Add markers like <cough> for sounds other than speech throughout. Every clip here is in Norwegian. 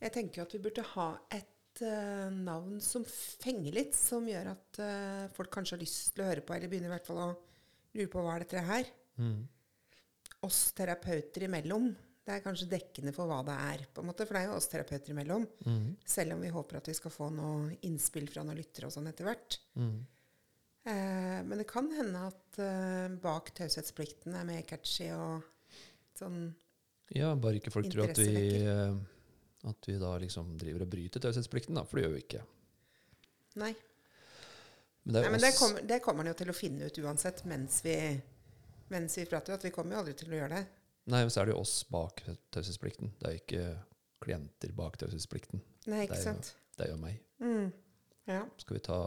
Jeg tenker jo at vi burde ha et uh, navn som fenger litt, som gjør at uh, folk kanskje har lyst til å høre på, eller begynner i hvert fall å lure på hva er dette her. Mm. Oss terapeuter imellom. Det er kanskje dekkende for hva det er, på en måte, for det er jo oss terapeuter imellom. Mm. Selv om vi håper at vi skal få noe innspill fra noen lyttere og sånn etter hvert. Mm. Eh, men det kan hende at eh, bak taushetsplikten er mer catchy og sånn Ja, bare ikke folk tror at vi, eh, at vi da liksom driver og bryter taushetsplikten, da. For det gjør vi ikke. Nei. Men det Nei, men det kommer, det kommer han jo til å finne ut uansett mens vi, mens vi prater. At vi kommer jo aldri til å gjøre det. Nei, men så er det jo oss bak taushetsplikten. Det er ikke klienter bak taushetsplikten. Nei, Det ikke jo- sant? Det er jo meg. Mm. Ja. Skal vi ta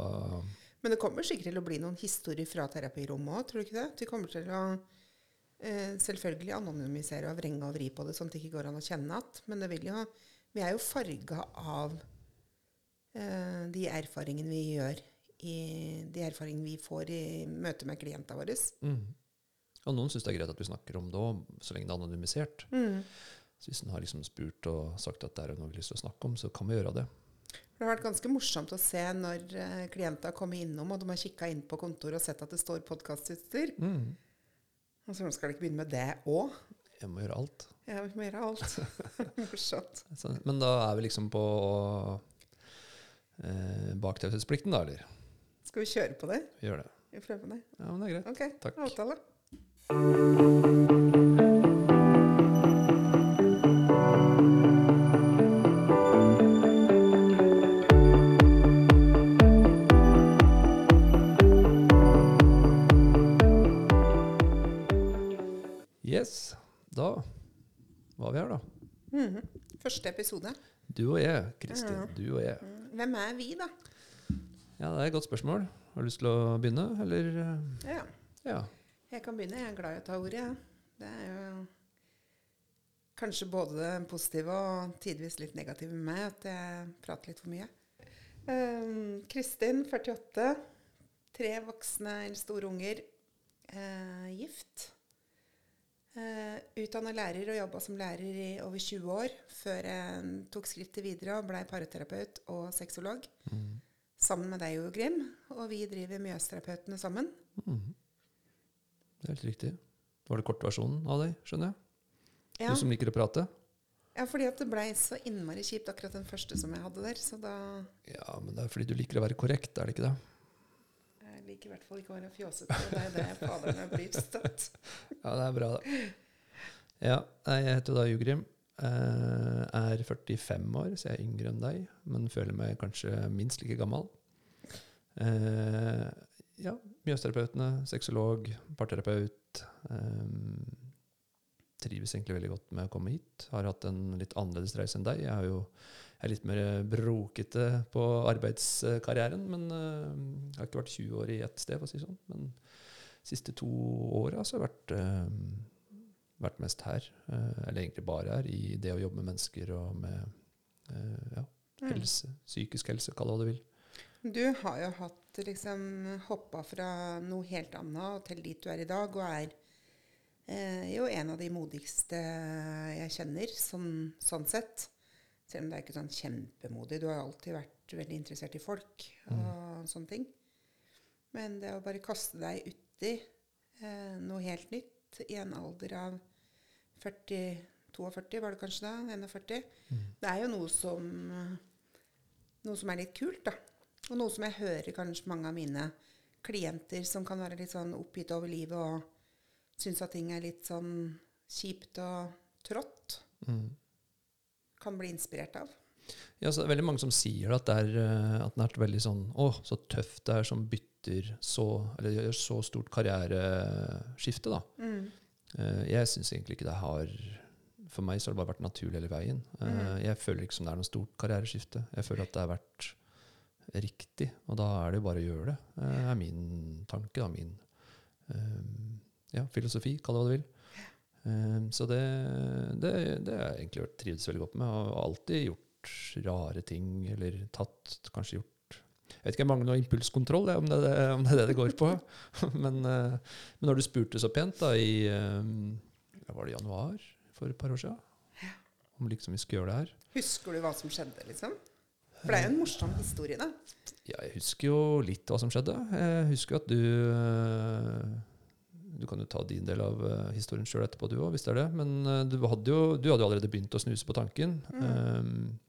Men det kommer sikkert til å bli noen historier fra terapirommet òg, tror du ikke det? De kommer til å eh, selvfølgelig anonymisere og vrenge og vri på det, sånn at det ikke går an å kjenne at. Men det vil jo Vi er jo farga av eh, de erfaringene vi gjør i De erfaringene vi får i møte med klientene våre. mm. Og noen syns det er greit at vi snakker om det òg, så lenge det er anonymisert. Mm. Så hvis en har liksom spurt og sagt at det er noe vi har lyst til å snakke om, så kan vi gjøre det. Det har vært ganske morsomt å se når eh, klienter har kommet innom, og de har kikka inn på kontoret og sett at det står podkastutstyr. Mm. Og så skal de ikke begynne med det òg? Jeg må gjøre alt. Ja, vi mer av alt. <laughs> Morsomt. Men da er vi liksom på eh, bak taushetsplikten, da, eller? Skal vi kjøre på det? Vi gjør det. Vi prøver det. Ja, men det er greit. Ok, Takk. avtale. Yes. Da var vi her, da. Mhm. Første episode. Du og jeg, Kristin. Ja. Du og jeg. Mm. Hvem er vi, da? Ja, det er et godt spørsmål. Har du lyst til å begynne, eller? Ja, Ja. jeg kan begynne. Jeg er glad i å ta ordet. Det er jo kanskje både det positive og tidvis litt negative med meg at jeg prater litt for mye. Um, Kristin, 48. Tre voksne eller store unger. Uh, gift. Uh, Utdanna lærer og jobba som lærer i over 20 år før jeg tok skrittet videre og blei paraterapeut og sexolog. Mm. Sammen med deg, Grim. Og vi driver Mjøsterapeutene sammen. Mm. Det er helt riktig. Var det kortversjonen av deg, skjønner jeg? Ja, Du som liker å prate? ja fordi at det blei så innmari kjipt akkurat den første som jeg hadde der. Så da Ja, men det er fordi du liker å være korrekt, er det ikke det? Liker i hvert fall ikke å være fjåsete. og Det er det faderne blir støtt. Ja, det er bra, da. Ja, jeg heter da Jugrim. Eh, er 45 år, så jeg er yngre enn deg, men føler meg kanskje minst like gammel. Eh, ja, Mjøsterapeutene, sexolog, parterapeut. Eh, trives egentlig veldig godt med å komme hit. Har hatt en litt annerledes reise enn deg. Jeg har jo er litt mer brokete på arbeidskarrieren, men eh, jeg har ikke vært 20 år i ett sted, for å si det sånn. Men de siste to åra har jeg vært, eh, vært mest her, eh, eller egentlig bare her, i det å jobbe med mennesker og med eh, ja, helse, psykisk helse, kall det hva du vil. Du har jo hatt liksom hoppa fra noe helt annet til dit du er i dag, og er eh, jo en av de modigste jeg kjenner, sånn, sånn sett. Selv om det er ikke sånn kjempemodig. Du har alltid vært veldig interessert i folk og sånne ting. Men det å bare kaste deg uti eh, noe helt nytt i en alder av 40 42, var det kanskje da? 41? Det er jo noe som noe som er litt kult, da. Og noe som jeg hører kanskje mange av mine klienter som kan være litt sånn oppgitt over livet og syns at ting er litt sånn kjipt og trått, Mm. Kan bli inspirert av. Ja, så det er veldig mange som sier at det er, eh, at den er veldig sånn Å, så tøft det er som bytter så Eller gjør så stort karriereskifte, da. Mm. Eh, Jeg syns egentlig ikke det har For meg så har det bare vært naturlig hele veien. Eh, Mhm. Jeg føler ikke som det er noe stort karriereskifte. Jeg føler at det har vært riktig, og da er det jo bare å gjøre det. Det er min tanke, da. Min ja, filosofi, kall det hva du vil. Eh, Så det, det, det har jeg egentlig vært- trivdes veldig godt med. Jeg har alltid gjort rare ting, eller tatt Kanskje gjort Jeg vet ikke, jeg mangler noe impulskontroll, om det, det, om det er det det går på. <laughs> men, eh, men når du spurte så pent da i eh, Var det januar for et par år siden? om liksom vi skulle gjøre det her. Husker du hva som skjedde, liksom? For det er jo en morsom historie, da. Ja, jeg husker jo litt hva som skjedde. Jeg husker at du eh, Du kan jo ta din del av eh, historien sjøl etterpå, du òg, hvis det er det. Men eh, du hadde, jo, du hadde jo allerede begynt å snuse på tanken. Mm. Um,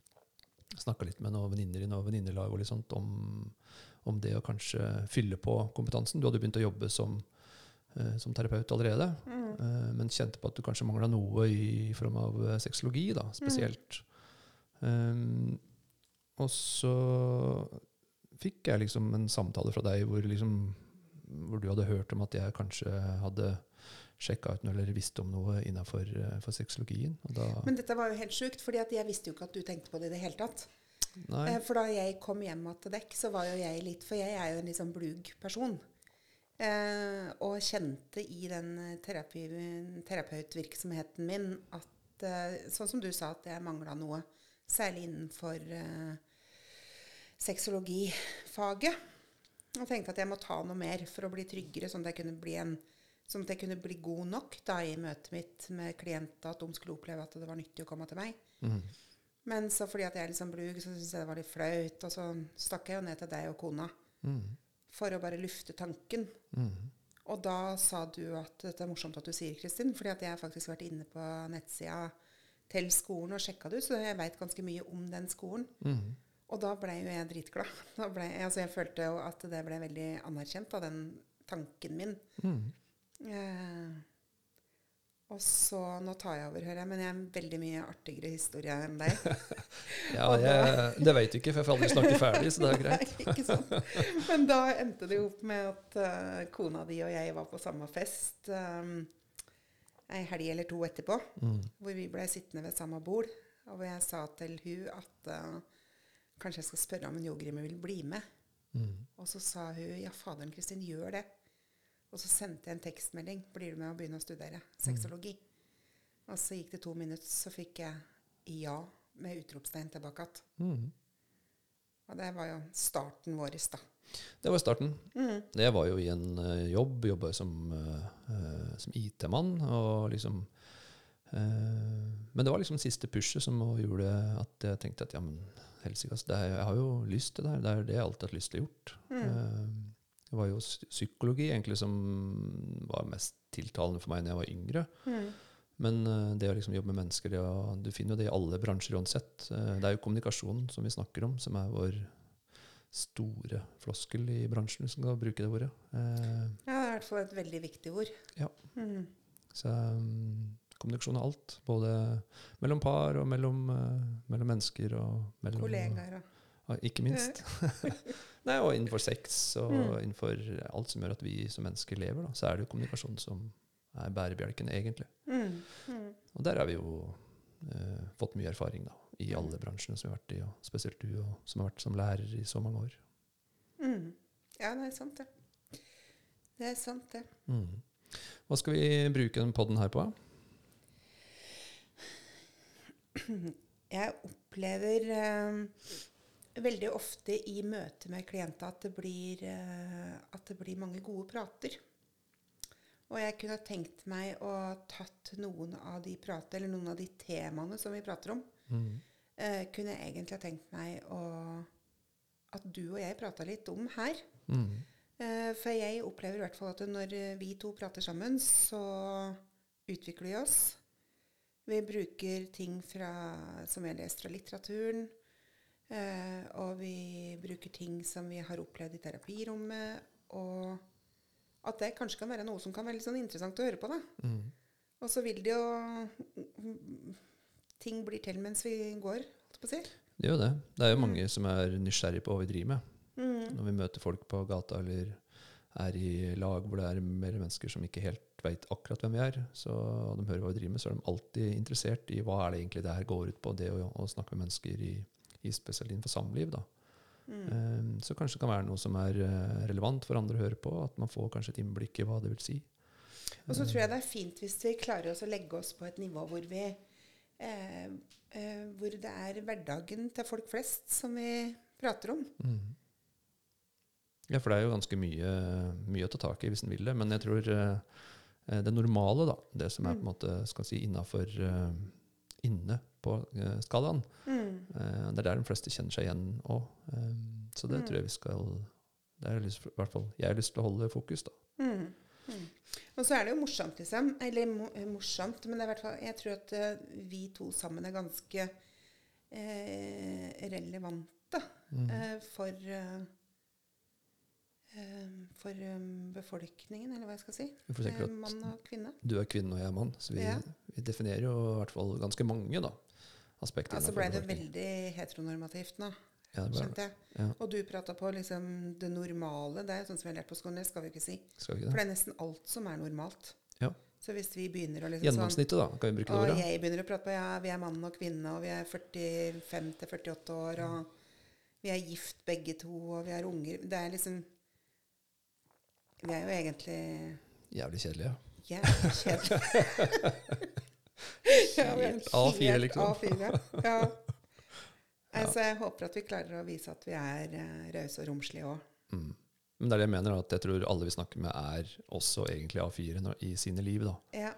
Snakka litt med noen venninner i noen venninnelag og litt sånt om, om det å kanskje fylle på kompetansen. Du hadde begynt å jobbe som, uh, som terapeut allerede, Mm. uh, men kjente på at du kanskje mangla noe i form av eh, sexologi, da, spesielt. Um, og så fikk jeg liksom en samtale fra deg hvor, liksom, hvor du hadde hørt om at jeg kanskje hadde sjekka ut noe eller visste om noe innafor for sexologien. Men dette var jo helt sjukt, fordi jeg visste jo ikke at du tenkte på det i det hele tatt. nei, Eh, For da jeg kom hjem til dekk, så var jo jeg litt For jeg er jo en litt sånn blug person. Eh, og kjente i den eh, terapi, terapeutvirksomheten min at eh, Sånn som du sa, at jeg mangla noe. Særlig innenfor eh, sexologifaget. Og tenkte at jeg må ta noe mer for å bli tryggere, sånn at jeg kunne bli en Sånn at jeg kunne bli god nok da i møtet mitt med klienter, at de skulle oppleve at det var nyttig å komme til meg. Mm. Men så fordi at jeg er litt sånn blug, så syntes jeg det var litt flaut. Og så stakk jeg jo ned til deg og kona mm. for å bare lufte tanken. Mm. Og da sa du at dette er morsomt at du sier, Kristin, fordi at jeg har faktisk vært inne på nettsida til skolen og sjekka det ut, så jeg veit ganske mye om den skolen. Mhm. Og da ble jo jeg dritglad. Da ble, altså jeg følte jo at det ble veldig anerkjent av den tanken min. Mm. Eh, og så Nå tar jeg over, hører jeg, men jeg er en veldig mye artigere historie enn deg. <laughs> Ja, jeg, det veit du ikke, for jeg får aldri snakke ferdig, så det er <laughs> greit. Nei, ikke sant? Men da endte det jo opp med at uh, kona di og jeg var på samme fest um, ei helg eller to etterpå. mm. Hvor vi ble sittende ved samme bord. Og hvor jeg sa til hun at eh, kanskje jeg skal spørre om en yogagrimer vil bli med. Mm. Og så sa hun ja, faderen Kristin, gjør det. Og så sendte jeg en tekstmelding. Blir du med å begynne å studere sexologi? Og så gikk det to minutter, så fikk jeg ja med utropstegn tilbake igjen. Mm. Og det var jo starten vår, da. Det var starten. Mm. Jeg var jo i en uh, jobb, jobba som, uh, som IT-mann, og liksom Men det var liksom siste pushet som gjorde at jeg tenkte at ja, men helsike, altså, jeg har jo lyst til det her. Det er det jeg alltid har hatt lyst til å gjort. Mm. det var jo psykologi egentlig som var mest tiltalende for meg da jeg var yngre. Mm. Men eh, det å liksom jobbe med mennesker, det du finner jo det i alle bransjer uansett. Eh, det er jo kommunikasjonen som vi snakker om, som er vår store floskel i bransjen, hvis man kan bruke det ordet. Eh, Ja, det er i hvert fall et veldig viktig ord. Ja. Mm. så kommunikasjon er alt. Både mellom par og mellom, eh, mellom mennesker og mellom Kollegaer og Ja, ikke minst. <laughs> Nei, og innenfor sex og Mm. innenfor alt som gjør at vi som mennesker lever, da, så er det jo kommunikasjon som er bærebjelken, egentlig. mm. Mm. Og der har vi jo eh, fått mye erfaring da, i alle bransjene som vi har vært i, og spesielt du og, som har vært som lærer i så mange år. Mm. Ja, det er sant, det. Det er sant, det. Mm. Hva skal vi bruke den podden her på? <clears throat> Jeg opplever eh, veldig ofte i møte med klienter at det, blir, eh, at det blir mange gode prater. Og jeg kunne tenkt meg å tatt noen av de prater, eller noen av de temaene som vi prater om, Mm. eh, kunne jeg egentlig ha tenkt meg å, at du og jeg prata litt om her. Mm. Eh, for jeg opplever i hvert fall at når vi to prater sammen, så utvikler vi oss. Vi bruker ting fra, som vi har lest fra litteraturen. Eh, og vi bruker ting som vi har opplevd i terapirommet. Og at det kanskje kan være noe som kan være litt sånn interessant å høre på. da. Mm. Og så vil det jo Ting blir til mens vi går, holdt på å si. Det jo det. Det er jo mange som er nysgjerrige på hva vi driver med. Mm. Når vi møter folk på gata eller er i lag hvor det er mer mennesker som ikke helt veit akkurat hvem vi er, så og de hører hva vi driver med, så er de alltid interessert i hva er det egentlig det her går ut på, det å, å snakke med mennesker i, i spesielt innenfor samliv. da. Mm. Um, så kanskje det kan være noe som er eh, relevant for andre å høre på, at man får kanskje et innblikk i hva det vil si. Og så tror jeg det er fint hvis vi klarer oss å legge oss på et nivå hvor vi eh, eh, Hvor det er hverdagen til folk flest som vi prater om. Mm. Ja, for det er jo ganske mye, mye å ta tak i hvis en vil det. Men jeg tror eh, det normale, da, det som er på en måte skal si innafor eh, inne på eh, skalaen. Mm. Det er der de fleste kjenner seg igjen òg. så det Mm. tror jeg vi skal Det er lyst, i hvert fall jeg har lyst til å holde fokus, da. Mm. Mm. Og så er det jo morsomt, liksom. Eller morsomt, men det er fall, jeg tror at vi to sammen er ganske eh, relevante Mm. eh, for eh, for eh, befolkningen, eller hva jeg skal si. Eh, mann og kvinne. du er kvinne og jeg er mann, så vi, Ja. vi definerer jo i hvert fall ganske mange da, aspekter. Altså ble det veldig heteronormativt nå, ja, skjønte jeg. Ja. Og du prata på liksom det normale. Det er jo sånn som vi har lært på skolen, det skal vi ikke si. Skal vi ikke det? For det? er nesten alt som er normalt. Ja. Så hvis vi begynner å liksom sånn Gjennomsnittet, da? Kan vi bruke det Og jeg begynner å prate på ja, vi er mann og kvinne, og vi er 45 til 48 år, og vi er gift begge to, og vi har unger. Det er liksom Vi er jo egentlig Jævlig kjedelig, ja. jævlig kjedelige. <laughs> ja, Helt A4, liksom. A4, <laughs> ja. Altså, jeg håper at vi klarer å vise at vi er uh, rause og romslige òg. Mm. Men det er det jeg mener, at jeg tror alle vi snakker med, er også egentlig A4 når, i sine liv. da. Ja.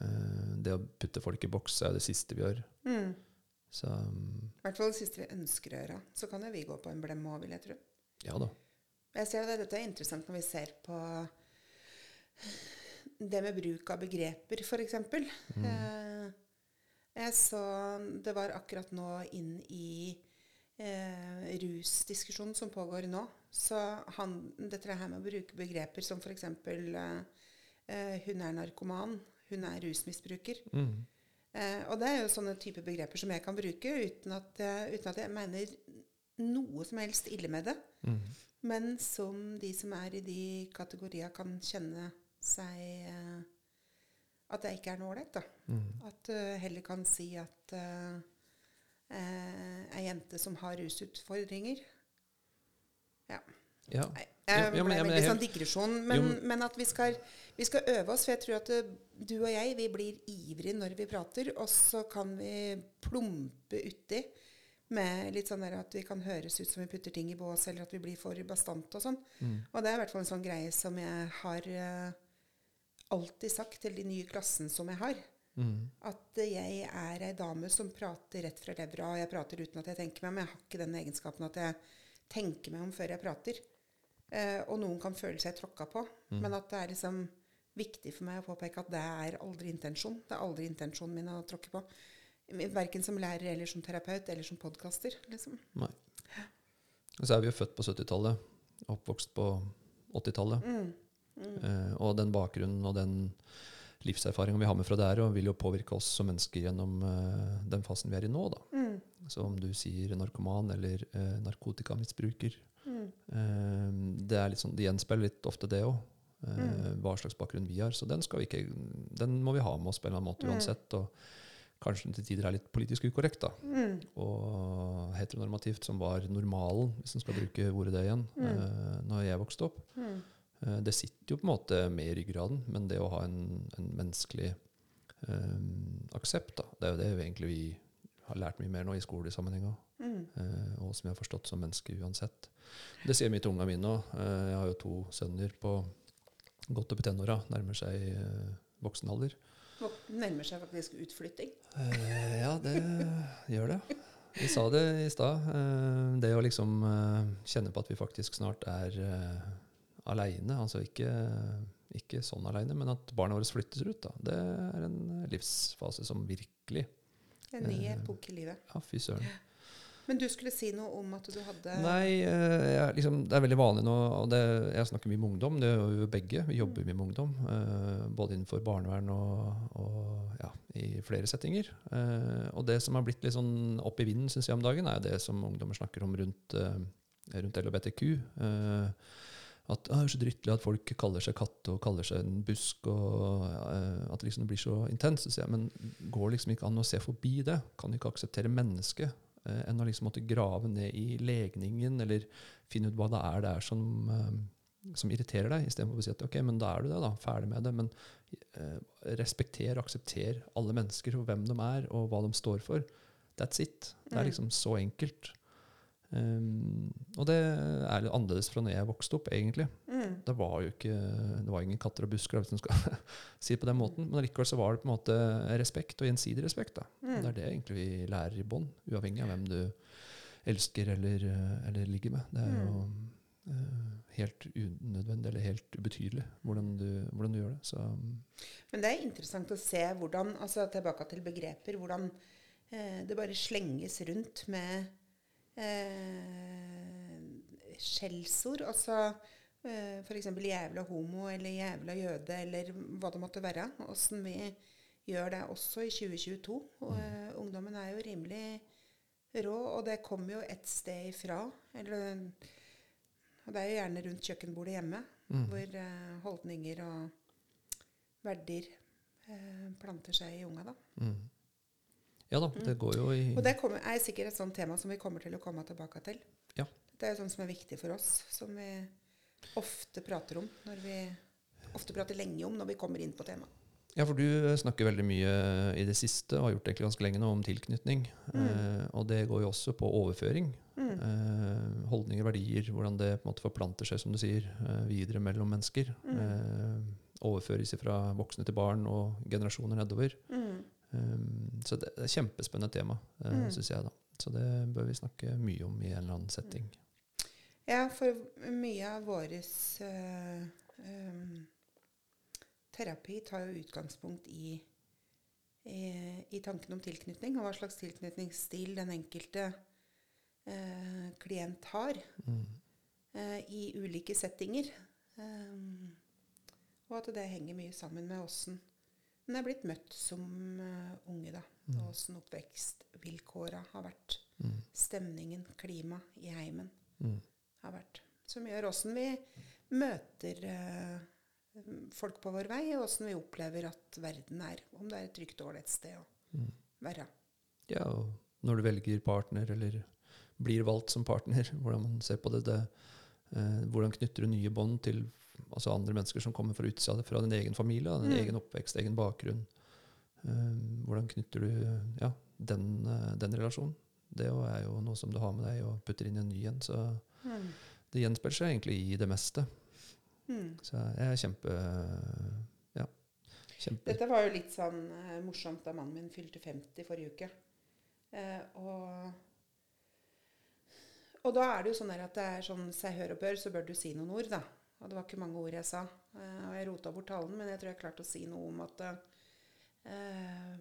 Uh, det å putte folk i boks er det siste vi gjør. Mm. Så um, I hvert fall det siste vi ønsker å gjøre. Så kan jo vi gå på en blem òg, vil jeg tro. ja da. Jeg ser at det, Dette er interessant når vi ser på det med bruk av begreper, f.eks. Mm. Eh, jeg så Det var akkurat nå inn i eh, rusdiskusjonen som pågår nå. Så han, dette her med å bruke begreper som f.eks. Eh, eh, 'hun er narkoman', 'hun er rusmisbruker'. Mm. Eh, og det er jo sånne type begreper som jeg kan bruke uten at, eh, uten at jeg mener noe som helst ille med det. Mm. Men som de som er i de kategoriene, kan kjenne seg eh, At det ikke er noe ålreit. Mm. At du heller kan si at uh, ei jente som har rusutfordringer Ja. Nei, Ja, jeg ja, men- ble ja, men veldig sånn digresjon. Men, Jo, men- at vi skal, vi skal øve oss. For jeg tror at eh, du og jeg vi blir ivrige når vi prater, og så kan vi plumpe uti med litt sånn der at vi kan høres ut som vi putter ting i bås, eller at vi blir for bastante og sånn. Mm. Og det er i hvert fall en sånn greie som jeg har uh, alltid sagt til de nye klassen som jeg har. Mm. At uh, jeg er ei dame som prater rett fra levra, og jeg prater uten at jeg tenker meg om. Jeg har ikke den egenskapen at jeg tenker meg om før jeg prater. Uh, og noen kan føle seg tråkka på. Mm. Men at det er liksom viktig for meg å påpeke at det er aldri intensjon. Det er aldri intensjonen min å tråkke på. Verken som lærer eller som terapeut eller som podkaster. Liksom. Nei. Og så er vi jo født på 70-tallet, oppvokst på 80-tallet. Mm. Mm. Eh, og den bakgrunnen og den livserfaringa vi har med fra der, og vil jo påvirke oss som mennesker gjennom eh, den fasen vi er i nå. da. Mm. Så om du sier narkoman eller eh, narkotikamisbruker Mm. eh, Det er litt sånn, det gjenspeiler litt ofte det òg. Eh, Mm. Hva slags bakgrunn vi har. Så den, skal vi ikke, den må vi ha med oss på en eller annen måte Mm. uansett. Og kanskje til tider er litt politisk ukorrekt. da. Mm. Og heteronormativt, som var normalen, hvis en skal bruke ordet det igjen, Mm. eh, når jeg vokste opp. Mm. Eh, Det sitter jo på en måte med i ryggraden, men det å ha en, en menneskelig eh, aksept, da, det er jo det vi egentlig vi har lært mye mer nå i skolesammenheng òg. Mm. Eh, og som jeg har forstått som menneske uansett. Det sier mye til ungene mine òg. Jeg har jo to sønner på godt opp i tenåra, nærmer seg voksen alder. Nå nærmer seg faktisk utflytting. Eh, ja, det gjør det. Vi sa det i stad. Eh, det å liksom eh, kjenne på at vi faktisk snart er eh, aleine. Altså ikke, ikke sånn aleine, men at barna våre flyttes ut. Da. Det er en livsfase som virkelig En ny epoke i livet. Ja, fy søren. Men du skulle si noe om at du hadde Nei, eh, jeg, liksom, det er veldig vanlig nå, og det, jeg snakker mye med ungdom. Det gjør jo begge. Vi jobber mye med ungdom. Uh, både innenfor barnevern og, og ja, i flere settinger. Uh, og det som har blitt litt sånn opp i vinden, syns jeg, om dagen, er det som ungdommer snakker om rundt, uh, rundt LHBTQ. Uh, at «Ah, det er så drittlig at folk kaller seg katte og kaller seg en busk. og eh, At det liksom blir så intenst. Men går liksom ikke an å se forbi det? Kan ikke akseptere mennesket? Eh, enn å liksom måtte grave ned i legningen eller finne ut hva det er det er som, eh, som irriterer deg, istedenfor å si at ok, men da er du det, da, ferdig med det. Men eh, respekter og aksepter alle mennesker og hvem de er, og hva de står for. That's it. Det er Mm. liksom så enkelt. Um, og det er litt annerledes fra når jeg vokste opp, egentlig. mm. Det var jo ikke det var ingen katter og busker, hvis en skal <laughs> si det på den måten. Men likevel så var det på en måte respekt, og gjensidig respekt. Mm. Det er det egentlig vi lærer i bånn, uavhengig av hvem du elsker eller, eller ligger med. Det er jo uh, helt unødvendig eller helt ubetydelig hvordan du, hvordan du gjør det. Så Men det er interessant å se hvordan, altså tilbake til begreper, hvordan eh, det bare slenges rundt med eh, skjellsord. Altså eh, f.eks. jævla homo eller jævla jøde eller hva det måtte være. Åssen vi gjør det også i 2022. Og, eh, ungdommen er jo rimelig rå, og det kommer jo et sted ifra. Eller, og det er jo gjerne rundt kjøkkenbordet hjemme, mm. hvor eh, holdninger og verdier eh, planter seg i unga. da. Mm. Ja da, det går jo i Og det kommer, er sikkert et sånt tema som vi kommer til å komme tilbake til. Ja. Det er jo sånt som er viktig for oss, som vi ofte prater om når vi ofte prater lenge om når vi kommer inn på temaet. Ja, for du snakker veldig mye i det siste, og har gjort det ganske lenge nå, om tilknytning. Eh, og det går jo også på overføring. Mm. Eh, holdninger, verdier, hvordan det på en måte forplanter seg, som du sier, eh, videre mellom mennesker. Mm. Eh, overføres fra voksne til barn og generasjoner nedover. Mm. Um, så det er et kjempespennende tema, uh, Mm. syns jeg. da. Så det bør vi snakke mye om i en eller annen setting. Ja, for mye av vår eh, em, terapi tar jo utgangspunkt i, i, i tanken om tilknytning, og hva slags tilknytningsstil den enkelte eh, klient har Mm. eh, i ulike settinger. Em, og at det henger mye sammen med åssen en er blitt møtt som eh, unge, da. Mm. Og åssen oppvekstvilkåra har vært. Mm. Stemningen, klima i heimen Mm. har vært. Som gjør åssen vi møter eh, folk på vår vei, og åssen vi opplever at verden er. Om det er et trygt og ålreit sted å Mm. være. Ja, og når du velger partner, eller blir valgt som partner, <laughs> hvordan man ser på det, det eh, hvordan knytter du nye bånd til altså andre mennesker som kommer fra utsida fra din egen familie, din Mm. egen oppvekst, egen bakgrunn. Eh, hvordan knytter du ja, den, eh, den relasjonen? Det er jo noe som du har med deg og putter inn i en ny en. Så Mm. det gjenspeiler seg egentlig i det meste. Mm. Så jeg er kjempe Ja. Kjempe Dette var jo litt sånn uh, morsomt da mannen min fylte 50 forrige uke. Uh, og, og da er det jo sånn at det er sånn seg hør og bør, så bør du si noen ord, da. Og det var ikke mange ord jeg sa. Eh, og jeg rota bort talen, men jeg tror jeg klarte å si noe om at eh,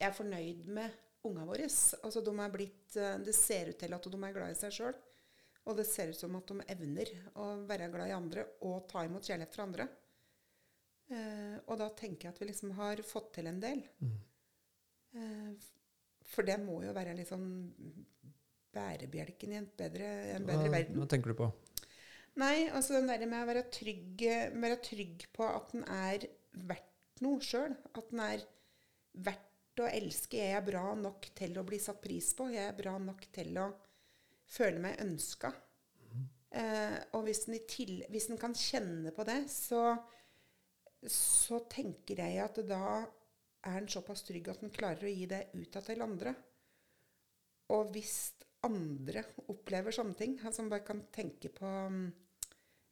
jeg er fornøyd med unga våre. Altså, de er blitt, eh, det ser ut til at de er glad i seg sjøl. Og det ser ut som at de evner å være glad i andre og ta imot kjærlighet fra andre. Eh, og da tenker jeg at vi liksom har fått til en del. Mm. Eh, for det må jo være liksom bærebjelken i en bedre, en bedre hva, verden. hva tenker du på? Nei, altså den der med å være trygg, være trygg på at den er verdt noe sjøl. At den er verdt å elske. Jeg er bra nok til å bli satt pris på. Jeg er bra nok til å føle meg ønska. Eh, og hvis den, til, hvis den kan kjenne på det, så, så tenker jeg at da er den såpass trygg at den klarer å gi det ut til andre. Og hvis andre opplever sånne ting, altså man bare kan tenke på mm,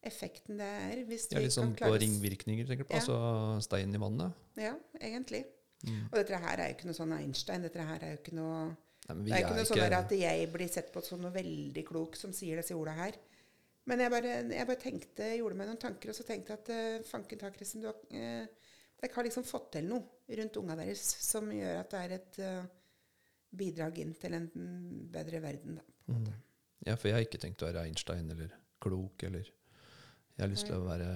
effekten det er hvis Ja, vi sånn kan på klare å ringvirkninger, tenker du på? Ja. Altså stein i vannet? Ja, egentlig. Mm. Og dette her er jo ikke noe sånn Einstein. Dette her er jo ikke noe Nei, Det er er ikke noe sånn at jeg blir sett på som noe veldig klok som sier disse orda her. Men jeg bare, jeg bare tenkte, gjorde meg noen tanker, og så tenkte jeg at uh, fanken ta, Kristin, du har, uh, dere har liksom fått til noe rundt unga deres som gjør at det er et eh, bidrag inn til en bedre verden. Da, Mm. Ja, for jeg har ikke tenkt å være Einstein eller klok eller Jeg har lyst til å være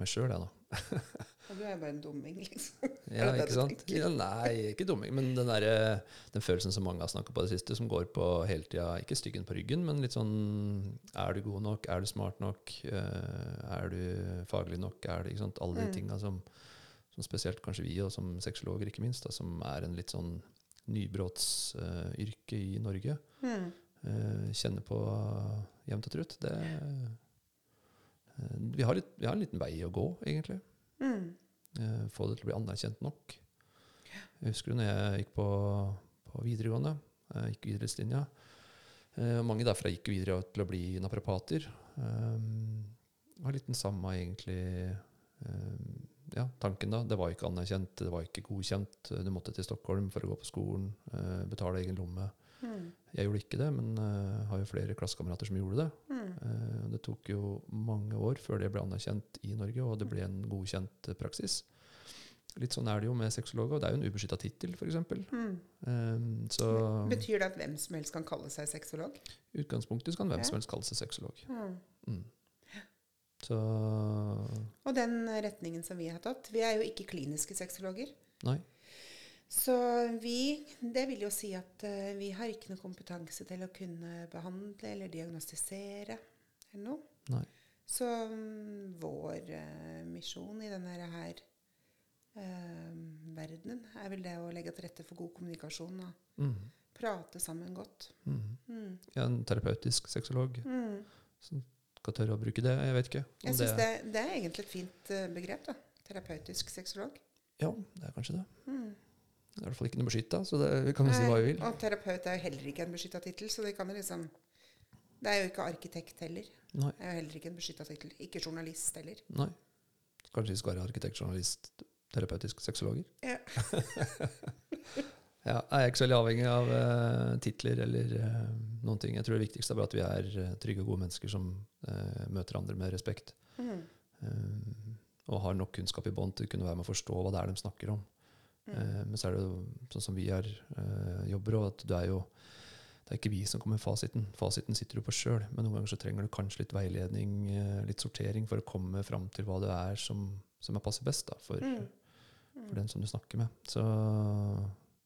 meg sjøl, jeg, da. <laughs> Og du er bare en dumming, liksom. <laughs> Ja, ikke sant? Ja, nei, ikke dumming, men den, der, den følelsen som mange har snakka på det siste, som går på hele tida Ikke styggen på ryggen, men litt sånn Er du god nok? Er du smart nok? Eh, er du faglig nok? Er det, ikke sant? Alle de Mm. tinga som, som spesielt kanskje vi, og som sexologer ikke minst, da, som er en litt sånn nybrottsyrke i Norge, Mm. eh, kjenner på jevnt og trutt. Det eh, vi, har litt, vi har en liten vei å gå, egentlig. Mm. Få det til å bli anerkjent nok. Jeg husker når jeg gikk på, på videregående, jeg gikk idrettslinja. Mange derfra gikk videre til å bli naprapater. Um, har litt den samme egentlig ja, tanken da, det var ikke anerkjent, det var ikke godkjent. Du måtte til Stockholm for å gå på skolen, eh, betale egen lomme. Mm. Jeg gjorde ikke det, men uh, har jo flere klassekamerater som gjorde det. Mm. Uh, det tok jo mange år før det ble anerkjent i Norge, og det ble en godkjent praksis. Litt sånn er det jo med sexologer. og Det er jo en ubeskytta tittel, f.eks. Mm. Um, Betyr det at hvem som helst kan kalle seg sexolog? i utgangspunktet kan hvem som helst kalle seg sexolog. Mm. Så Og den retningen som vi har tatt Vi er jo ikke kliniske sexologer. nei. Så vi Det vil jo si at uh, vi har ikke noe kompetanse til å kunne behandle eller diagnostisere eller noe. Nei. Så um, vår uh, misjon i denne her uh, verdenen er vel det å legge til rette for god kommunikasjon og Mm. prate sammen godt. Mm. Mm. Ja, en terapeutisk sexolog Mm. som skal tørre å bruke det. Jeg vet ikke. Jeg syns det, det er egentlig et fint eh, begrep. da. Terapeutisk sexolog. Ja, det er kanskje det. Mm. Det er i hvert fall ikke noe beskytta, så det, vi kan jo si hva vi vil. Og terapeut er jo heller ikke en beskytta tittel, så det kan jo liksom Det er jo ikke arkitekt heller. Nei. Det er jo heller ikke en beskytta tittel. Ikke journalist heller. Nei. Kanskje vi skal være arkitekt, journalist, terapeutisk sexologer? Ja. <laughs> <laughs> ja, jeg er ikke så veldig avhengig av uh, titler eller uh, noen ting. Jeg tror det viktigste er bare at vi er eh, trygge og gode mennesker som uh, møter andre med respekt. Mm. eh, og har nok kunnskap i bånd til å kunne være med å forstå hva det er de snakker om. Mm. Men så er det jo sånn som vi er, jobber, og at du er jo det er ikke vi som kommer med fasiten. Fasiten sitter du på sjøl. Men noen ganger så trenger du kanskje litt veiledning, litt sortering, for å komme fram til hva det er som, som er passer best da, for, Mm. for den som du snakker med. Så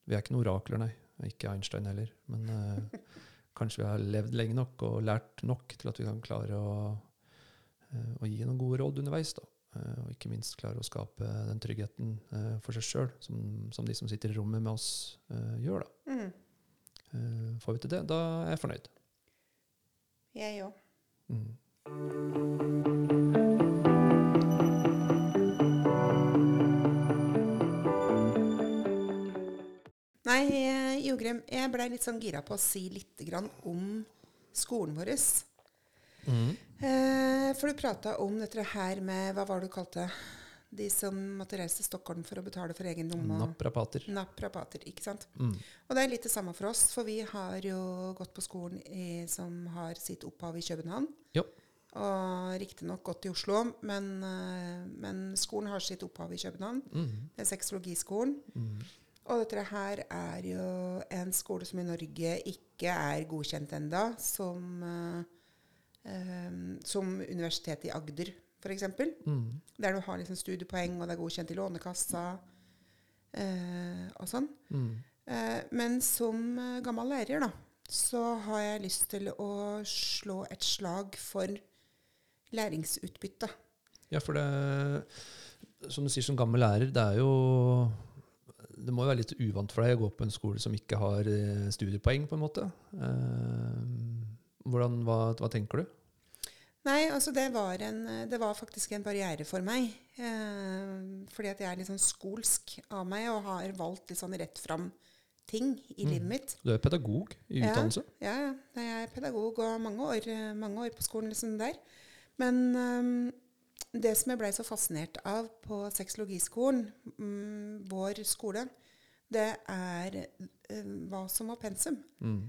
vi er ikke noen orakler, nei. Ikke Einstein heller. Men eh, <laughs> kanskje vi har levd lenge nok og lært nok til at vi kan klare å, eh, å gi noen gode råd underveis. da. Eh, og ikke minst klare å skape den tryggheten eh, for seg sjøl, som, som de som sitter i rommet med oss, eh, gjør. da. Mm. Eh, får vi til det, da er jeg fornøyd. Jeg òg. Mm. Nei, eh, Jogrem, jeg blei litt sånn gira på å si litt grann om skolen vår. Mm. Eh, for du prata om dette her med Hva var det du kalte? De som måtte reise til Stockholm for å betale for egen lomme. Naprapater. Naprapater, ikke sant? Mm. Og det er litt det samme for oss, for vi har jo gått på skolen i, som har sitt opphav i København. Jo. Og riktignok gått i Oslo, men, eh, men skolen har sitt opphav i København. Mm. Det er sexologiskolen. Mm. Og dette her er jo en skole som i Norge ikke er godkjent enda, som, eh, eh, som Universitetet i Agder, f.eks. Mm. Der du har liksom studiepoeng, og det er godkjent i Lånekassa eh, og sånn. Mm. Eh, men som eh, gammel lærer, da, så har jeg lyst til å slå et slag for læringsutbytte. Ja, for det Som du sier som gammel lærer, det er jo Det må jo være litt uvant for deg å gå på en skole som ikke har eh, studiepoeng, på en måte. Eh, hvordan, hva, hva tenker du? Nei, altså det var, en, det var faktisk en barriere for meg. Eh, fordi at jeg er litt sånn skolsk av meg og har valgt litt sånn rett fram ting i Mm. livet mitt. Du er pedagog i Ja. utdannelse. Ja. Jeg er pedagog og mange år, mange år på skolen liksom der. Men eh, det som jeg blei så fascinert av på sexologiskolen, mm, vår skole, det er uh, hva som var pensum. Mm.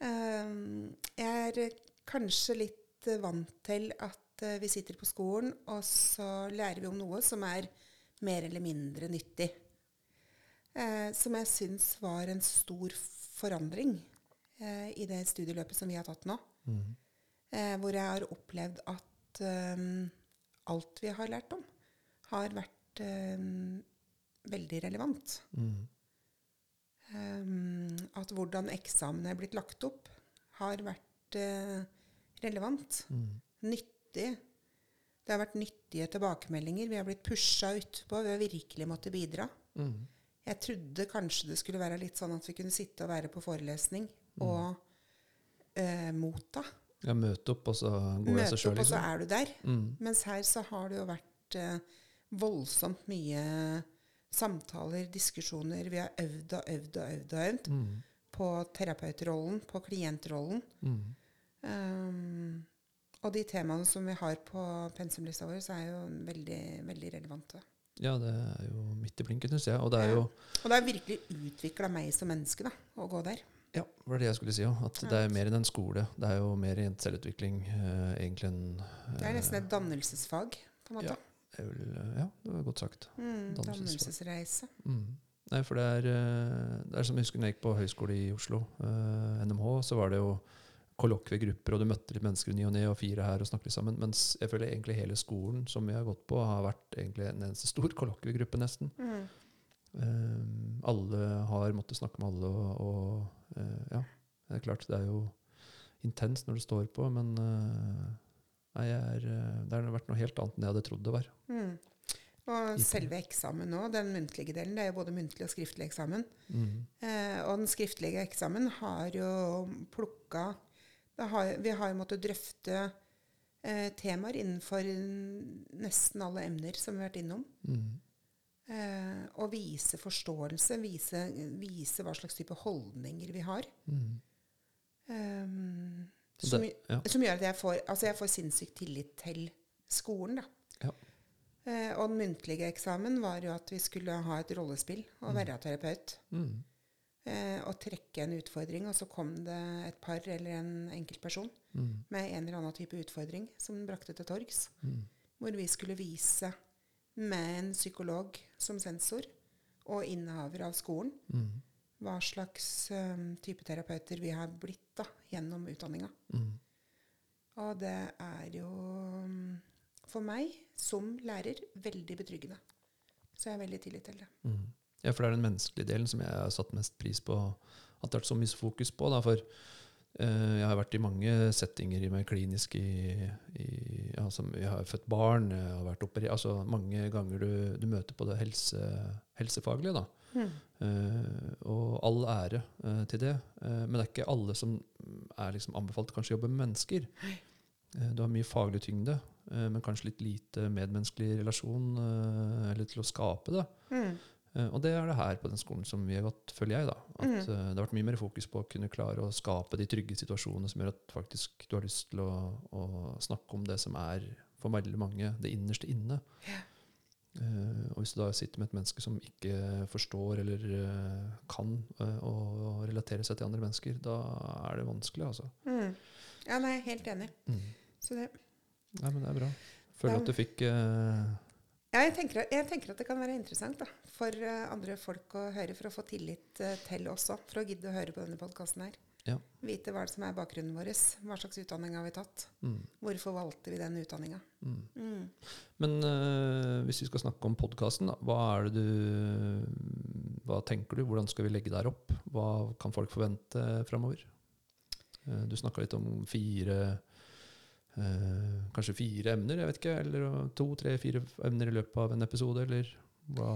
Uh, jeg er kanskje litt uh, vant til at eh, vi sitter på skolen, og så lærer vi om noe som er mer eller mindre nyttig. Som jeg syns var en stor forandring i det studieløpet som vi har tatt nå. Mm. Hvor jeg har opplevd at eh, alt vi har lært om, har vært eh, veldig relevant. Mm. Um, at hvordan eksamen er blitt lagt opp, har vært eh, relevant. Mm. Nyttig. Det har vært nyttige tilbakemeldinger. Vi har blitt pusha utpå. Vi har virkelig måttet bidra. Mm. Jeg trodde kanskje det skulle være litt sånn at vi kunne sitte og være på forelesning og eh, motta. Ja, møte opp, og så går det seg sjøl, opp, og så liksom. er du der. Mm. Mens her så har det jo vært eh, voldsomt mye samtaler, diskusjoner. Vi har øvd og øvd og øvd og øvd Mm. på terapeutrollen, på klientrollen. Mm. Um, og de temaene som vi har på pensumlista vår, så er jo veldig, veldig relevante. Ja, det er jo midt i blinken, syns jeg. Og det er Ja. Og det har virkelig utvikla meg som menneske, da, å gå der. Ja, det var det jeg skulle si òg. At det er mer enn en skole. Det er jo mer en selvutvikling eh, egentlig enn Det er nesten et dannelsesfag, på en måte. Ja. vil, eh, ja, det var godt sagt. Mm, dannelsesreise. Mm. Nei, for det er, eh, det er som jeg husker når jeg gikk på høyskole i Oslo, eh, NMH, så var det jo kollokviegrupper, og du møtte litt mennesker i ny og ne, og fire her og snakket litt sammen. Mens jeg føler egentlig hele skolen som vi har gått på, har vært egentlig en eneste stor <laughs> kollokviegruppe, nesten. Mm. Eh, alle har måttet snakke med alle, og, og eh, ja. Det er klart, det er jo intenst når det står på, men eh, nei, jeg er, eh, det har vært noe helt annet enn jeg hadde trodd det var. Mm. Og selve eksamen nå, den muntlige delen, det er jo både muntlig og skriftlig eksamen. Mm. Eh, og den skriftlige eksamen har jo plukka har, Vi har jo måttet drøfte eh, temaer innenfor nesten alle emner som vi har vært innom. Mm. Eh, og vise forståelse, vise, vise hva slags type holdninger vi har. Mm. Um, som, det- ja. som gjør at jeg får, altså jeg får sinnssykt tillit til skolen. Da. Ja. Eh, og den muntlige eksamen var jo at vi skulle ha et rollespill og være terapeut. Mm. Eh, og trekke en utfordring, og så kom det et par eller en enkeltperson Mm. med en eller annen type utfordring som den brakte til torgs. Mm. Hvor vi skulle vise med en psykolog som sensor og innehaver av skolen Mm. hva slags um, type terapeuter vi har blitt da, gjennom utdanninga. Mm. Og det er jo um, for meg som lærer veldig betryggende. Så jeg har veldig tillit til det. Mm. Ja, for det er den menneskelige delen som jeg har satt mest pris på at det har vært så mye fokus på. Da, for jeg har vært i mange settinger med klinisk i, i ja, som Jeg har født barn, jeg har vært operert Altså mange ganger du, du møter på det helse, helsefaglige, da. Eh, og all ære uh, til det. Uh, men det er ikke alle som er liksom anbefalt kanskje å jobbe med mennesker. Eh, du har mye faglig tyngde, eh, men kanskje litt lite medmenneskelig relasjon eh, eller til å skape det. Mm. Eh, og det er det her på den skolen som vi har gått, føler jeg. da. At Mm. eh, Det har vært mye mer fokus på å kunne klare å skape de trygge situasjonene som gjør at faktisk du har lyst til å, å snakke om det som er for veldig mange det innerste inne. Eh, og hvis du da sitter med et menneske som ikke forstår eller uh, kan eh, å relatere seg til andre mennesker, da er det vanskelig, altså. Mm. Ja, nei, helt enig. Mm. Så det, Nei, men det er bra. Føler da, at du fikk eh, ja, jeg, tenker, jeg tenker at det kan være interessant da, for eh, andre folk å høre, for å få tillit eh, til også, for å gidde å høre på denne podkasten her. Ja. Vite hva som er bakgrunnen vår. Hva slags utdanning har vi tatt? mm, Hvorfor valgte vi den utdanninga? mm. Mm. Men eh, hvis vi skal snakke om podkasten, hva det du Hva tenker du? Hvordan skal vi legge der opp? Hva kan folk forvente framover? Du snakka litt om fire eh, Kanskje fire emner, jeg vet ikke. Eller to, tre, fire emner i løpet av en episode, eller hva?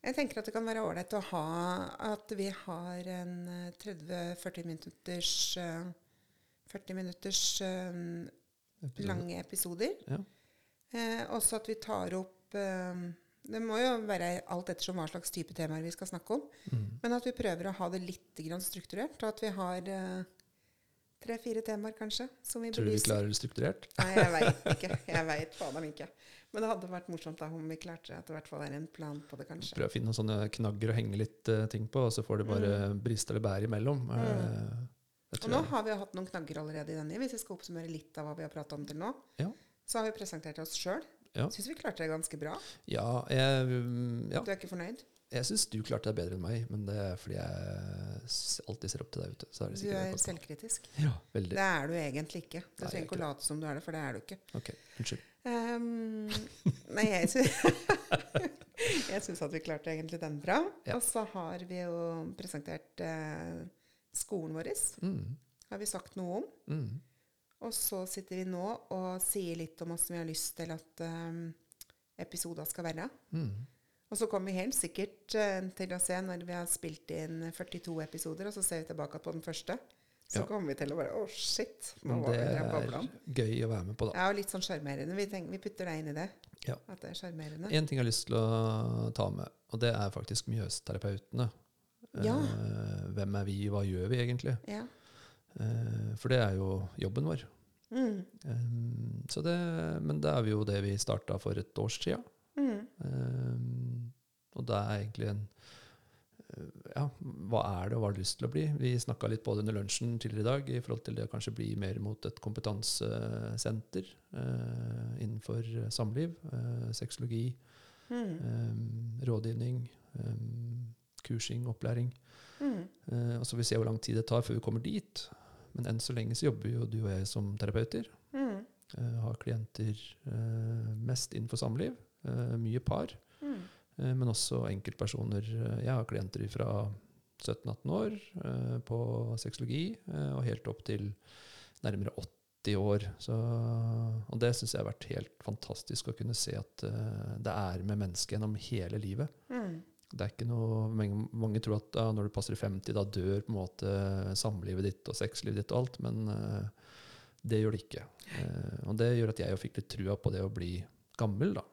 Jeg tenker at det kan være ålreit å ha at vi har en eh, 30-40 minutters eh, 40 minutters eh, episode? lange episoder. Ja. Eh, også at vi tar opp eh, Det må jo være alt ettersom hva slags type temaer vi skal snakke om. Mm. Men at vi prøver å ha det litt grann strukturert. Og at vi har eh, tre-fire temaer, kanskje, som vi Tror du vi klarer det strukturert? Nei, jeg veit <laughs> ikke. Jeg veit faen meg ikke. Men det hadde vært morsomt da om vi klarte at det i hvert fall er en plan på det, kanskje. Prøv å finne noen sånne knagger å henge litt uh, ting på, og så får det bare briste eller bære imellom. Mm. Mm. Og nå jeg. har vi hatt noen knagger allerede i denne. Hvis vi skal oppsummere litt av hva vi har prata om til nå, Ja. så har vi presentert oss sjøl. Ja. Syns vi klarte det ganske bra. Ja, jeg, mm, ja. Du er ikke fornøyd? Jeg syns du klarte deg bedre enn meg, men det er fordi jeg alltid ser opp til deg. ute. er det Du er selvkritisk. Ja, veldig. Det er du egentlig ikke. Du er trenger ikke å late som du er det, for det er du ikke. Ok, unnskyld. Um, <laughs> nei, jeg <laughs> syns at vi klarte egentlig den bra. Ja. Og så har vi jo presentert eh, skolen vår. Mm, Har vi sagt noe om. mm, Og så sitter vi nå og sier litt om åssen vi har lyst til at um, episoder skal være. mm. Og så kommer vi helt sikkert eh, til å se når vi har spilt inn 42 episoder, og så ser vi tilbake på den første. Så Ja. kommer vi til å bare Å, shit! Nå var det er gøy å være med på, da. Ja, og litt sånn sjarmerende. Vi, vi putter deg inn i det. Ja. At det er sjarmerende. En ting jeg har lyst til å ta med, og det er faktisk Mjøsterapeutene. Ja. Eh, hvem er vi, hva gjør vi egentlig? Ja. Eh, for det er jo jobben vår. Mm. Um, så det, men det er jo det vi starta for et års siden. Mm. Eh, Og det er egentlig en eh, Ja, hva er det, og hva har du lyst til å bli? Vi snakka litt på det under lunsjen tidligere i dag i forhold til det å kanskje bli mer mot et kompetansesenter eh, innenfor samliv, eh, sexologi, Mm. eh, rådgivning, eh, kursing, opplæring. Mm. Eh, og så får vi se hvor lang tid det tar før vi kommer dit. Men enn så lenge så jobber jo du og jeg som terapeuter. Mm. Eh, har klienter mest innenfor samliv. mye par. Eh, men også enkeltpersoner. Eh, Jeg har klienter fra 17-18 år eh, på sexologi, og helt opp til nærmere 80 år. Så, og det syns jeg har vært helt fantastisk å kunne se at det er med mennesket gjennom hele livet. Mm. Det er ikke noe, mange, mange tror at da, når du passer 50, da dør på en måte samlivet ditt og sexlivet ditt og alt, men det gjør det ikke. Og det gjør at jeg jo fikk litt trua på det å bli gammel, da.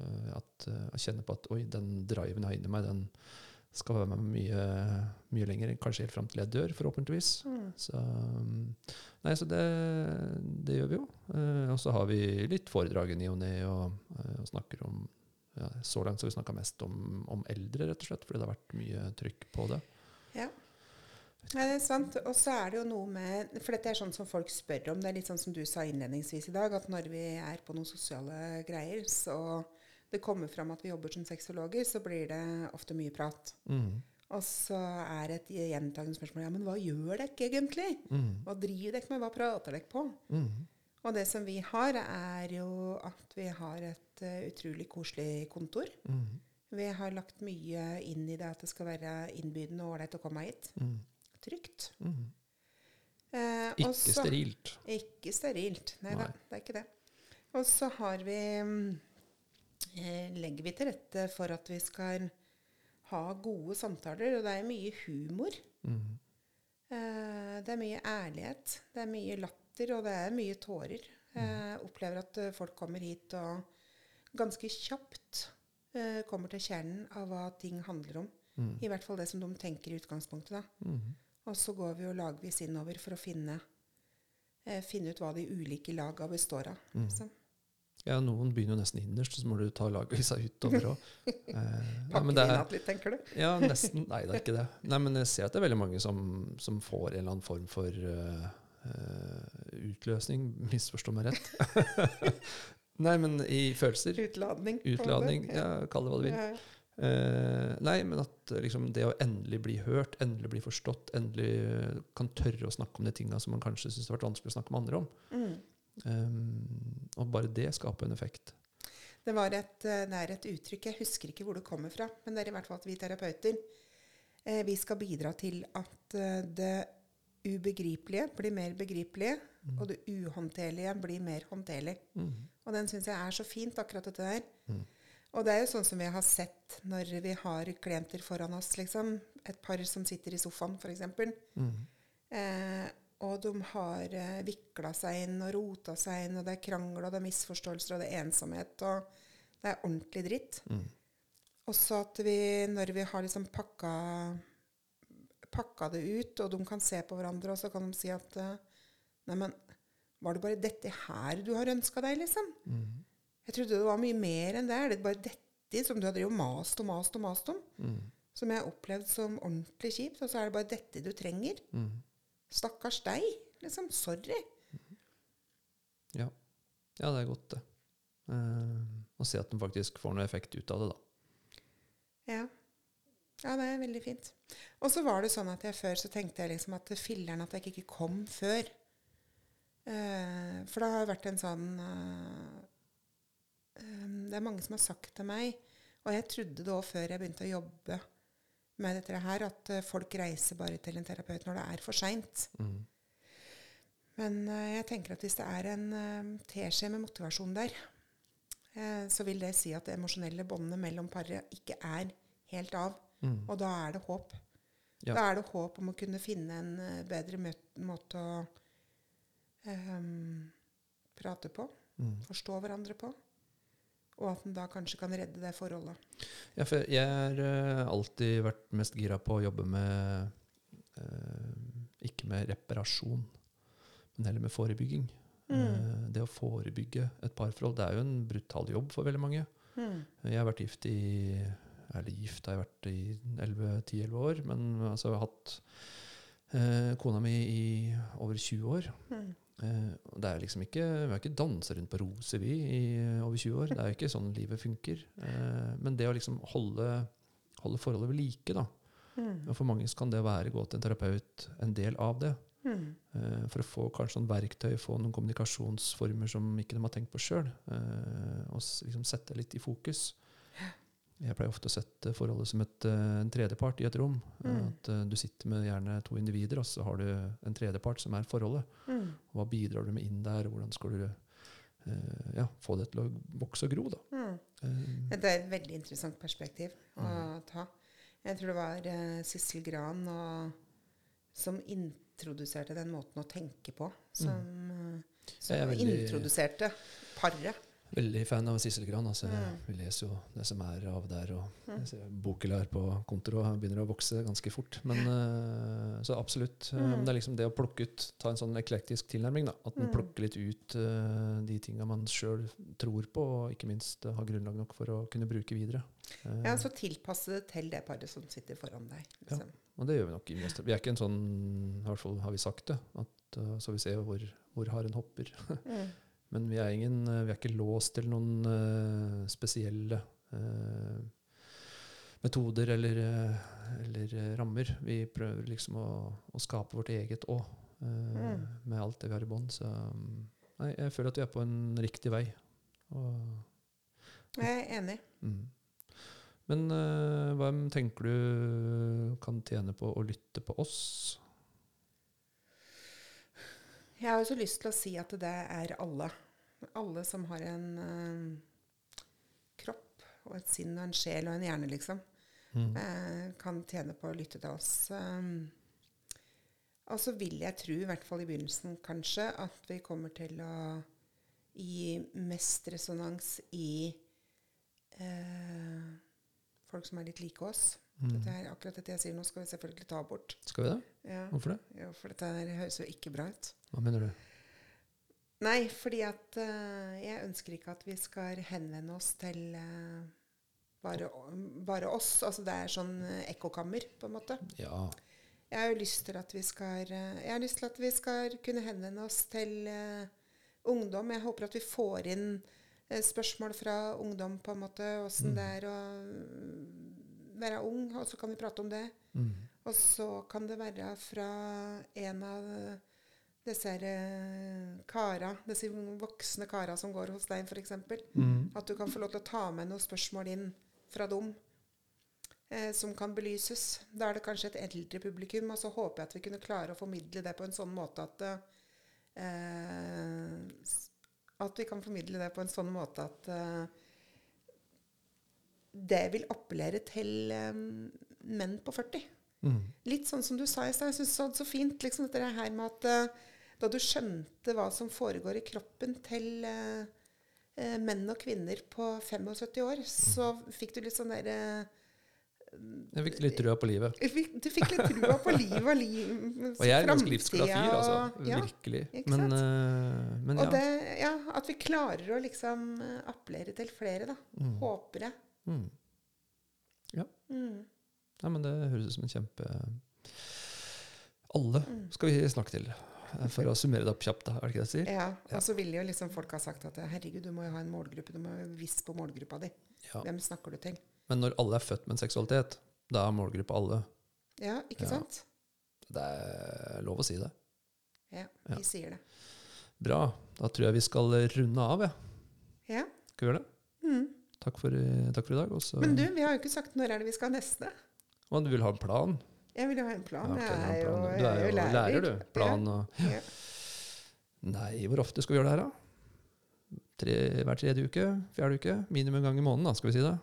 Eh, at, jeg kjenner på at oi, den driven jeg har inni meg, den skal være med meg mye, mye lenger, kanskje helt fram til jeg dør, forhåpentligvis. Mm. Så, um, nei, så det, det gjør vi jo. Eh, og så har vi litt foredrag i ny og ne, og, eh, og snakker om ja, Så langt så har vi snakka mest om, om eldre, rett og slett, fordi det har vært mye trykk på det. Ja. Nei, det er sant. Og så er det jo noe med For dette er sånn som folk spør om. Det er litt sånn som du sa innledningsvis i dag, at når vi er på noen sosiale greier, så det kommer fram at vi jobber som sexologer, så blir det ofte mye prat. Mm. Og så er et gjentagende spørsmål ja, men hva gjør dere egentlig? Mm. Hva driver dere med? Hva prater dere på? Mm. Og det som vi har, er jo at vi har et uh, utrolig koselig kontor. Mm. Vi har lagt mye inn i det at det skal være innbydende og ålreit å komme hit. Mm. Trygt. Mm. Eh, Ikke også, sterilt. Ikke sterilt. Nei da, det er ikke det. Og så har vi mm, eh, Legger vi til rette for at vi skal ha gode samtaler, og det er mye humor. Mm. Eh, det er mye ærlighet, det er mye latter, og det er mye tårer. Jeg opplever at eh, folk kommer hit og ganske kjapt eh, kommer til kjernen av hva ting handler om. Mm. I hvert fall det som de tenker i utgangspunktet. da. Mm. Og så går vi jo lagvis innover for å finne, eh, finne ut hva de ulike laga består av. Mm. Ja, noen begynner jo nesten innerst, så må du ta lagvisa utover òg. <laughs> Eh, pakke det inn litt, tenker du? Ja, nesten. Nei, det er ikke det. Nei, men jeg ser at det er veldig mange som, som får en eller annen form for uh, uh, utløsning. Misforstå meg rett. <laughs> Nei, men i følelser. Utladning. Utladning. Ja, kall det hva du vil. Ja. Uh, nei, men at eh, liksom, det å endelig bli hørt, endelig bli forstått, endelig eh, kan tørre å snakke om de tinga som man kanskje syns har vært vanskelig å snakke med andre om. Mm. Um, og bare det skaper en effekt. Det, var et, eh, det er et uttrykk, jeg husker ikke hvor det kommer fra, men det er i hvert fall at vi terapeuter eh, vi skal bidra til at det ubegripelige blir mer begripelig, Mm. og det uhåndterlige blir mer håndterlig. Mm. Og den syns jeg er så fint, akkurat dette der. Mm. Og det er jo sånn som vi har sett når vi har klienter foran oss, liksom. Et par som sitter i sofaen, f.eks. Mm. Eh, og de har eh, vikla seg inn og rota seg inn, og det er krangel, og det er misforståelser, og det er ensomhet, og det er ordentlig dritt. Mm. Og så at vi, når vi har liksom pakka, pakka det ut, og de kan se på hverandre, og så kan de si at eh, Neimen, var det bare dette her du har ønska deg, liksom? Mm. Jeg trodde det var mye mer enn det. Er det bare dette som du har mast og mast og mast om? Mm. Som jeg har opplevd som ordentlig kjipt, og så er det bare dette du trenger? Mm. Stakkars deg. Liksom. Sorry. Ja. ja, det er godt, det. Eh, å se at den faktisk får noe effekt ut av det, da. Ja. ja, det er veldig fint. Og så var det sånn at jeg før så tenkte jeg liksom at filler'n at jeg ikke kom før. Eh, for det har vært en sånn eh, eh, Det er mange som har sagt til meg, og jeg trodde det òg før jeg begynte å jobbe med dette her, at eh, folk reiser bare til en terapeut når det er for seint. Mm. Men uh, jeg tenker at hvis det er en uh, teskje med motivasjon der, uh, så vil det si at det emosjonelle båndet mellom paret ikke er helt av. Mm. Og da er det håp. Ja. Da er det håp om å kunne finne en bedre måte å um, prate på, Mm. forstå hverandre på. Og at en da kanskje kan redde det forholdet. Ja, for jeg har eh, alltid vært mest gira på å jobbe med eh, Ikke med reparasjon, men heller med forebygging. Mm. Eh, det å forebygge et parforhold det er jo en brutal jobb for veldig mange. Mm. Jeg har vært gift i Eller gift har jeg vært i 10-11 år, men altså, jeg har hatt eh, kona mi i over 20 år. Mm. Eh, det er liksom ikke, Vi har ikke dansa rundt på Roseby i over 20 år. Det er jo ikke sånn livet funker. Eh, men det å liksom holde, holde forholdet ved like, da. Mm. Og for mange så kan det å være gå til en terapeut en del av det. Mm. Eh, for å få kanskje noen verktøy, få noen kommunikasjonsformer som ikke de har tenkt på sjøl. og liksom sette litt i fokus. Jeg pleier ofte å sette forholdet som et, eh, en tredjepart i et rom. Mm. At eh, Du sitter med gjerne to individer, og så har du en tredjepart som er forholdet. Mm. Hva bidrar du med inn der, og hvordan skal du uh, ja, få det til å vokse og gro? da. Mm. Uh, Det er et veldig interessant perspektiv å Mm. ta. Jeg tror det var uh, Sissel Gran og, som introduserte den måten å tenke på. Som, som Mm. Jeg er veldig- introduserte paret. Veldig fan av Sissel Gran. Altså, Mm. Vi leser jo det som er av der. og Mm. her på kontoret begynner å vokse ganske fort. Men, uh, <laughs> så absolutt. Mm. Um, Det er liksom det å plukke ut, ta en sånn eklektisk tilnærming. da, At man Mm. plukker litt ut uh, de tinga man sjøl tror på, og ikke minst uh, har grunnlag nok for å kunne bruke videre. Eh, Ja, så tilpasse det til det paret som sitter foran deg. Ja. Liksom. Og det gjør vi nok i mest. Vi er ikke en sånn, i hvert fall har vi sagt det, at, eh, så vi ser hvor, hvor haren hopper. Men vi er, ingen, eh, vi er ikke låst til noen uh, spesielle uh, metoder eller, eller rammer. Vi prøver liksom å, å skape vårt eget òg, Mm. med alt det vi har i bånn. Så mm, nei, jeg føler at vi er på en riktig vei. Og, Jeg er enig. mm. Men hva tenker du kan tjene på å lytte på oss? Jeg har jo så lyst til å si at det er alle. Alle som har en eh, kropp og et sinn og en sjel og en hjerne, liksom, Mm. eh, kan tjene på å lytte til oss. Um, og så vil jeg tro, i hvert fall i begynnelsen kanskje, at vi kommer til å gi mest resonans i eh, folk som er litt like oss. Mm. Dette er akkurat dette jeg sier nå, skal vi selvfølgelig ta bort. Skal vi det? Ja, Hvorfor det? jo, for dette høres jo ikke bra ut. Hva mener du? Nei, fordi at uh, jeg ønsker ikke at vi skal henvende oss til uh, bare, bare oss. Altså det er sånn eh, ekkokammer, på en måte. Ja. Jeg har jo lyst til at vi skal uh, lyst til at vi skal kunne henvende oss til ungdom. Jeg håper at vi får inn spørsmål fra ungdom, på en måte. Åssen Mm. det er å mm, være ung, og så kan vi prate om det. Mm. Og så kan det være fra en av disse eh, kara, disse voksne kara som går hos deg, f.eks. Mm. At du kan få lov til å ta med noen spørsmål inn fra dem eh, som kan belyses. Da er det kanskje et eldre publikum, og så håper jeg at vi kunne klare å formidle det på en sånn måte at eh, At vi kan formidle det på en sånn måte at eh, det vil appellere til eh, menn på 40. Mm. Litt sånn som du sa i stad. Jeg syns det var så fint liksom, dette her med at eh, da du skjønte hva som foregår i kroppen til eh, eh, menn og kvinner på 75 år, så fikk du litt sånn derre Jeg fikk litt trua på livet. Du fikk litt trua på livet og liv, <laughs> Og jeg er ganske livsglad fyr, altså. ja. Virkelig. Men, eh, men ja. det, ja, at vi klarer å liksom eh, appellere til flere, da. Mm. Håper jeg. Mm. Mm. Nei, men det høres ut som en kjempe Alle Mm. skal vi snakke til. Eh, For å summere det opp kjapt, da. Er det ikke det jeg sier? Ja. Og så vil jo liksom folk ha sagt at herregud, du må jo ha en målgruppe. Du må jo visst på målgruppa di. Ja. Hvem snakker du til? Men når alle er født med en seksualitet, da er målgruppa alle. Ja, ikke sant? Det er lov å si det. Ja, vi sier det. Bra. Da tror jeg vi skal runde av, ja. Ja. Skal vi gjøre det? Mm. Takk for, i- takk for i dag. Også. Men du, vi har jo ikke sagt når er det vi skal ha neste. Og du vil ha en plan? Jeg vil jo ha en plan. Ja, jeg er jo, lærer. Du er jo lærer, du. Plan og Ja. Nei, hvor ofte skal vi gjøre det her, da? Tre, hver tredje uke? Fjerde uke? Minimum en gang i måneden, da, skal vi si det?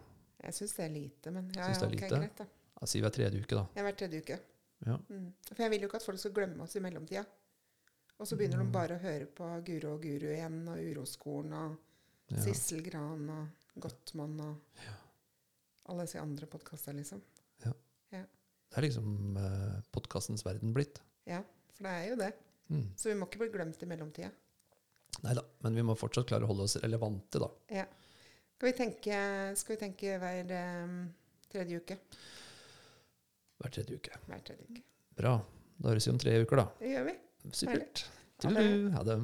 Jeg syns det er lite, men ja, ja, det er ok, greit, da. Ja, si hver tredje uke, da. Ja, hver tredje uke. Ja. Mm. For jeg vil jo ikke at folk skal glemme oss i mellomtida. Og så begynner Mm. de bare å høre på Guro og Guru igjen, og Uroskolen, og. Sissel Gran, og Gottmann, og alle disse andre podkastene, liksom. Det er liksom eh, podkastens verden blitt. Ja, for det er jo det. Mm. Så vi må ikke bli glemt i mellomtida. Nei da, men vi må fortsatt klare å holde oss relevante, da. Ja. Skal vi tenke, skal vi tenke hver, eh, Tredje uke. hver tredje uke. Hver tredje uke. Bra. Da høres vi om tre uker, da. Det gjør vi. Supert. Ha det. Ha det.